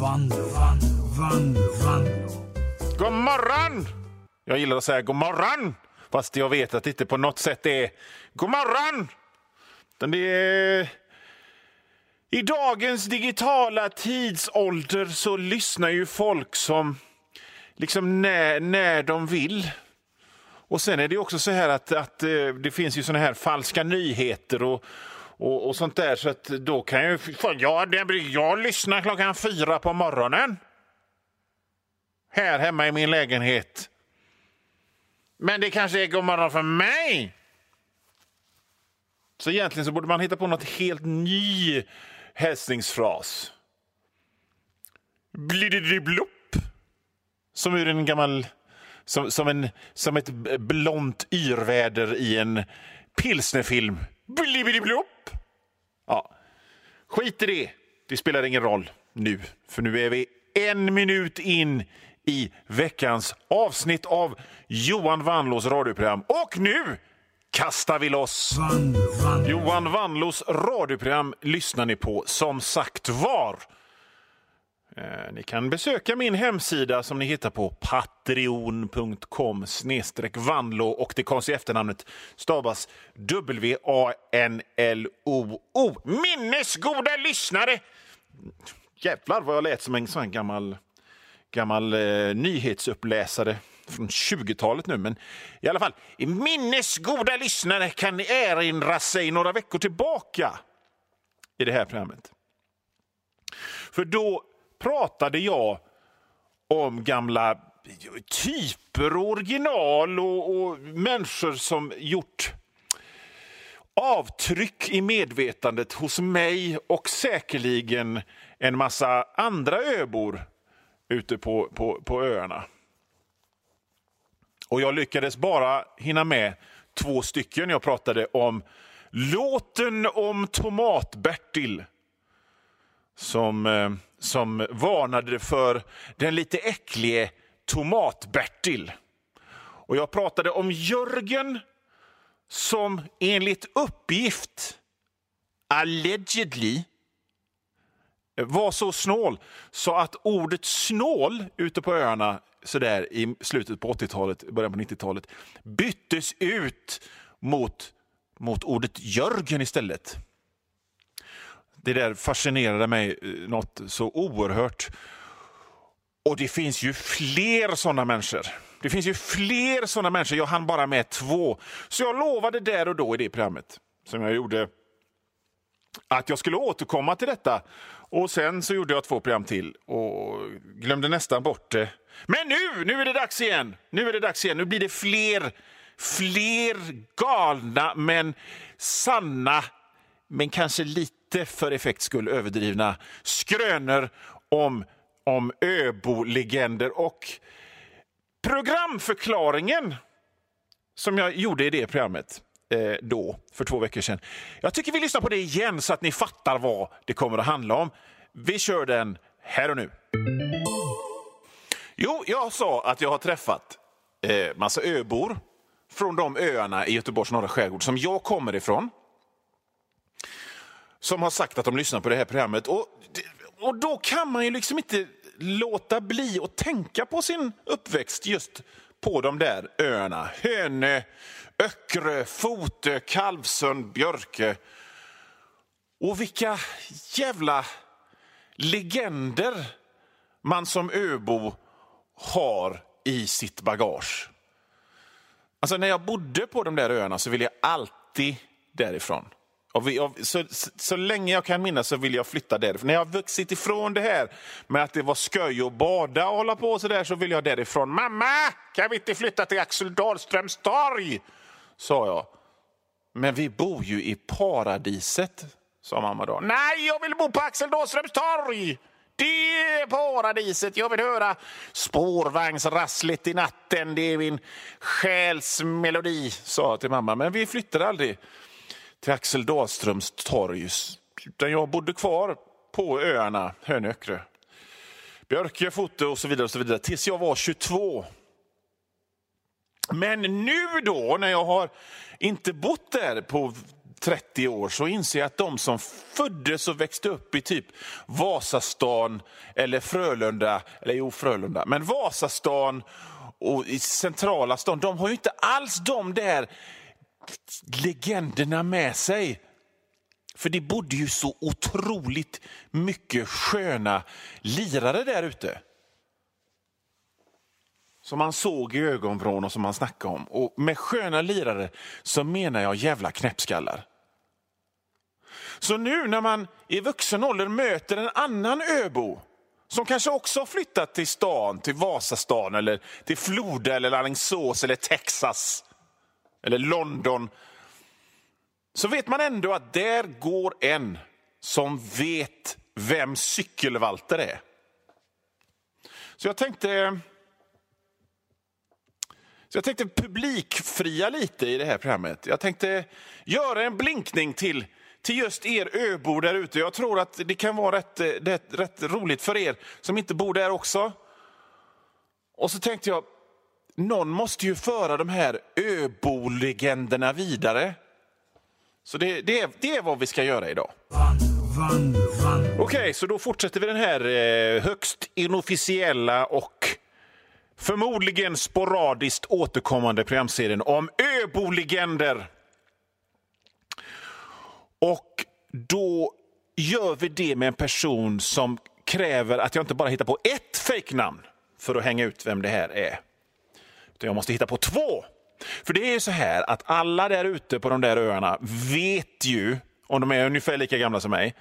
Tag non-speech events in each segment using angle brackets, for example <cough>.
Vando, vando, vando, vando. God morgon! Jag gillar att säga god morgon, fast jag vet att det inte på något sätt är god morgon. Utan det är... I dagens digitala tidsålder så lyssnar ju folk som liksom när, när de vill. Och sen är det också så här att, att eh, det finns ju såna här falska nyheter och, och, och sånt där. Så att då kan jag fan, ja, det jag lyssnar klockan fyra på morgonen. Här hemma i min lägenhet. Men det kanske är god morgon för mig. Så egentligen så borde man hitta på något helt ny hälsningsfras. Blididiblopp. Som ur en gammal... Som, som, en, som ett blont yrväder i en pilsnerfilm. Blibidiblopp. Ja. Skit i det. Det spelar ingen roll nu, för nu är vi en minut in i veckans avsnitt av Johan Wanlås radioprogram. Och nu kastar vi loss! Vanlo, Vanlo. Johan Wanlås radioprogram lyssnar ni på som sagt var. Eh, ni kan besöka min hemsida som ni hittar på patreon.com snedstreck vanlo och det konstiga efternamnet stavas W-A-N-L-O-O. Minnesgoda lyssnare! Jävlar vad jag lät som en sån gammal, gammal eh, nyhetsuppläsare från 20-talet nu. Men i alla fall, minnesgoda lyssnare kan erinra sig några veckor tillbaka i det här programmet. För då pratade jag om gamla typer och original och, och människor som gjort avtryck i medvetandet hos mig och säkerligen en massa andra öbor ute på, på, på öarna. Och jag lyckades bara hinna med två stycken. Jag pratade om låten om Tomat-Bertil som, eh, som varnade för den lite äcklige Tomat-Bertil. Och jag pratade om Jörgen som enligt uppgift, allegedly, var så snål så att ordet snål ute på öarna så där i slutet på 80-talet, början på 90-talet byttes ut mot, mot ordet Jörgen istället. Det där fascinerade mig eh, något så oerhört. Och det finns ju fler sådana människor. Det finns ju fler sådana människor. Jag hann bara med två. Så jag lovade där och då i det programmet som jag gjorde att jag skulle återkomma till detta. Och sen så gjorde jag två program till och glömde nästan bort det. Men nu, nu är det dags igen. Nu är det dags igen. Nu blir det fler, fler galna men sanna, men kanske lite för effekts skull överdrivna skrönor om, om öbo-legender och programförklaringen som jag gjorde i det programmet eh, då, för två veckor sedan. Jag tycker vi lyssnar på det igen så att ni fattar vad det kommer att handla om. Vi kör den här och nu. Jo, jag sa att jag har träffat eh, massa öbor från de öarna i Göteborgs norra skärgård som jag kommer ifrån. Som har sagt att de lyssnar på det här programmet. Och, och då kan man ju liksom inte låta bli att tänka på sin uppväxt just på de där öarna. Hönö, Öckerö, Fotö, Kalvsund, Björkö. Och vilka jävla legender man som öbo har i sitt bagage. Alltså när jag bodde på de där öarna så ville jag alltid därifrån. Och vi, och så, så, så länge jag kan minnas så vill jag flytta därifrån. När jag har vuxit ifrån det här med att det var sköj och bada och hålla på så där så vill jag därifrån. Mamma, kan vi inte flytta till Axel Dahlströms torg? Sa jag. Men vi bor ju i paradiset, sa mamma då. Nej, jag vill bo på Axel Dahlströms torg! Det är paradiset. Jag vill höra spårvagnsrasslet i natten. Det är min själs melodi, sa jag till mamma. Men vi flyttade aldrig till Axel Dahlströms torg. Utan jag bodde kvar på öarna Hönökre. Björkö, Fotö och så vidare, och så vidare tills jag var 22. Men nu då, när jag har inte bott där på 30 år så inser jag att de som föddes och växte upp i typ Vasastan eller Frölunda, eller jo Frölunda, men Vasastan och i centrala stan, de har ju inte alls de där legenderna med sig. För det bodde ju så otroligt mycket sköna lirare där ute. Som man såg i ögonvrån och som man snackade om. Och med sköna lirare så menar jag jävla knäppskallar. Så nu när man i vuxen ålder möter en annan öbo som kanske också har flyttat till stan, till Vasastan, eller till Floda, eller Alingsås, eller Texas eller London så vet man ändå att där går en som vet vem cykelvalter är. Så jag tänkte så jag tänkte publikfria lite i det här programmet. Jag tänkte göra en blinkning till, till just er öbor där ute. Jag tror att det kan vara rätt, eh, rätt, rätt roligt för er som inte bor där också. Och så tänkte jag, någon måste ju föra de här öbolegenderna vidare. Så det, det, det är vad vi ska göra idag. Okej, okay, så då fortsätter vi den här eh, högst inofficiella och förmodligen sporadiskt återkommande programserien om öbolegender. Och då gör vi det med en person som kräver att jag inte bara hittar på ett fejknamn för att hänga ut vem det här är. Utan jag måste hitta på två. För det är ju så här att alla där ute på de där öarna vet ju, om de är ungefär lika gamla som mig,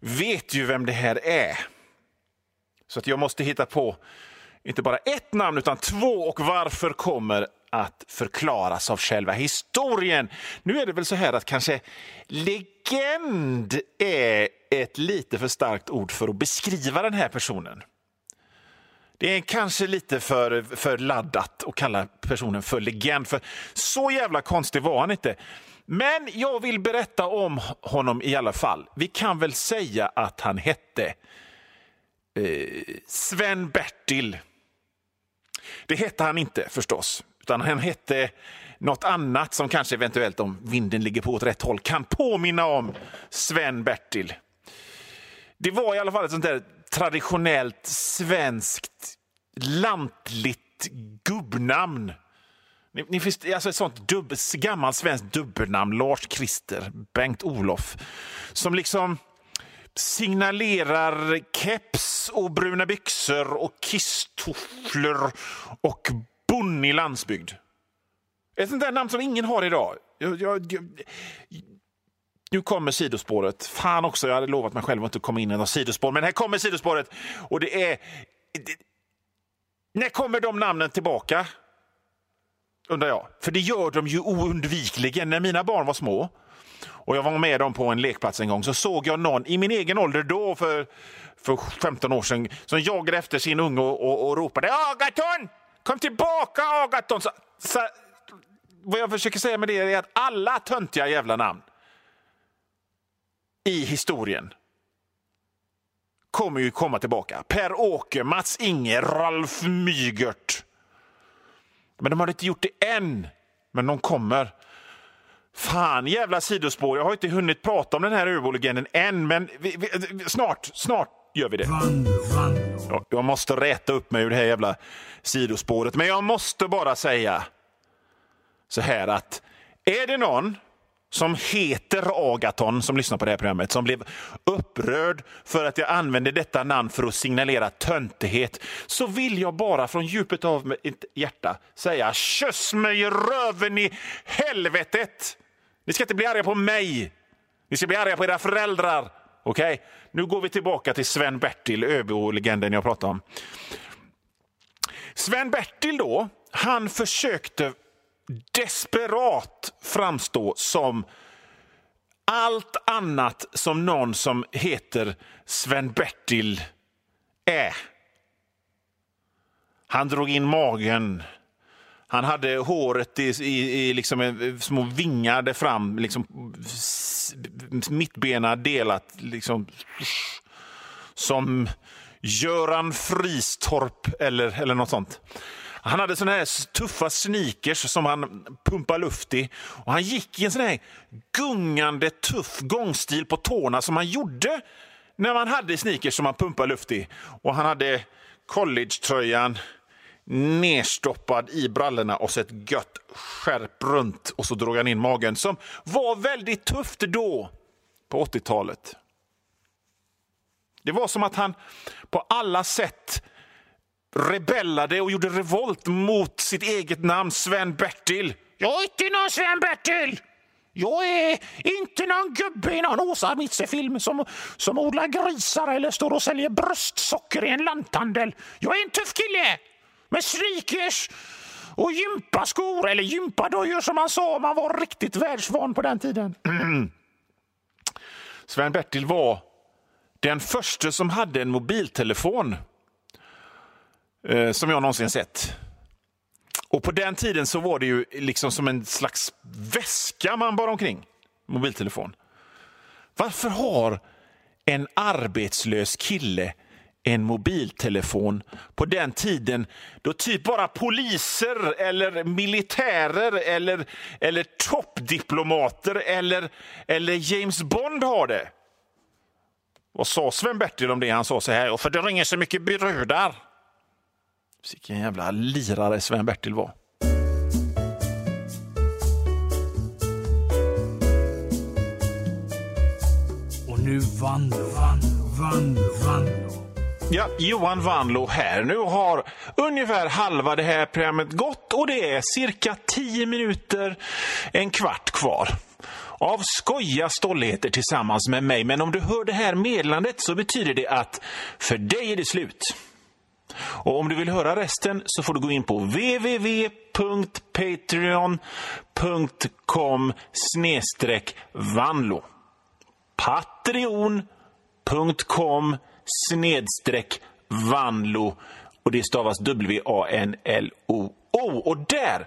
vet ju vem det här är. Så att jag måste hitta på inte bara ett namn utan två och varför kommer att förklaras av själva historien. Nu är det väl så här att kanske legend är ett lite för starkt ord för att beskriva den här personen. Det är kanske lite för, för laddat att kalla personen för legend, för så jävla konstig var han inte. Men jag vill berätta om honom i alla fall. Vi kan väl säga att han hette eh, Sven-Bertil. Det hette han inte förstås, utan han hette något annat som kanske eventuellt, om vinden ligger på åt rätt håll, kan påminna om Sven-Bertil. Det var i alla fall ett sånt där traditionellt svenskt lantligt gubbnamn. Ni, ni finns, alltså ett sånt dubb, gammalt svenskt dubbelnamn, Lars Christer, Bengt-Olof, som liksom signalerar keps och bruna byxor och kisstofflor och bonnig landsbygd. Ett sånt där namn som ingen har idag. Jag, jag, jag, nu kommer sidospåret. Fan också, jag hade lovat mig själv att inte komma in i något sidospår. Men här kommer sidospåret. Och det är... Det, när kommer de namnen tillbaka? Undrar jag. För det gör de ju oundvikligen. När mina barn var små och jag var med dem på en lekplats en gång så såg jag någon i min egen ålder då för, för 15 år sedan som jagade efter sin unge och, och, och ropade Agaton! Kom tillbaka Agaton! Så, så, vad jag försöker säga med det är att alla töntiga jävla namn i historien kommer ju komma tillbaka. Per-Åke, Mats-Inge, Ralf Mygert. Men de har inte gjort det än. Men de kommer. Fan, jävla sidospår. Jag har inte hunnit prata om den här öbolegenden än, men vi, vi, snart, snart gör vi det. Jag, jag måste räta upp mig ur det här jävla sidospåret, men jag måste bara säga så här att är det någon som heter Agaton som lyssnar på det här programmet som blev upprörd för att jag använde detta namn för att signalera töntighet så vill jag bara från djupet av mitt hjärta säga köss mig i röven i helvetet! Ni ska inte bli arga på mig. Ni ska bli arga på era föräldrar. Okej? Okay? Nu går vi tillbaka till Sven-Bertil, Öbo-legenden jag pratade om. Sven-Bertil då, han försökte desperat framstå som allt annat som någon som heter Sven-Bertil är. Han drog in magen. Han hade håret i, i, i liksom eh, små vingar där fram, liksom, mittbena delat. Liksom, som Göran Fristorp eller, eller något sånt. Han hade såna här tuffa sneakers som han pumpade luft i. Och han gick i en sån här gungande tuff gångstil på tårna som han gjorde när man hade sneakers som man pumpade luft i. Och han hade collegetröjan nerstoppad i brallorna och så ett gött skärp runt och så drog han in magen som var väldigt tufft då, på 80-talet. Det var som att han på alla sätt rebellade och gjorde revolt mot sitt eget namn Sven-Bertil. Jag är inte någon Sven-Bertil! Jag är inte någon gubbe i någon Åsa Mitse-film som, som odlar grisar eller står och säljer bröstsocker i en lanthandel. Jag är en tuff kille med sneakers och gympaskor, eller gympadojor som man sa om man var riktigt världsvan på den tiden. <clears throat> Sven-Bertil var den första som hade en mobiltelefon eh, som jag någonsin sett. Och på den tiden så var det ju liksom som en slags väska man bar omkring. Mobiltelefon. Varför har en arbetslös kille en mobiltelefon på den tiden då typ bara poliser eller militärer eller, eller toppdiplomater eller, eller James Bond har det? Vad sa Sven-Bertil om det? Han sa så här, för det ringer så mycket brudar. Vilken jävla lirare Sven-Bertil var. Och nu Vanlo, Vanlo, Vanlo, Vanlo. Ja, Johan Vanlo här. Nu har ungefär halva det här programmet gått och det är cirka 10 minuter, en kvart kvar av skoja stolligheter tillsammans med mig. Men om du hör det här meddelandet så betyder det att för dig är det slut. Och om du vill höra resten så får du gå in på www.patreon.com snedstreck vanlo. Patreon.com snedstreck vanlo och det stavas W-A-N-L-O-O. Och där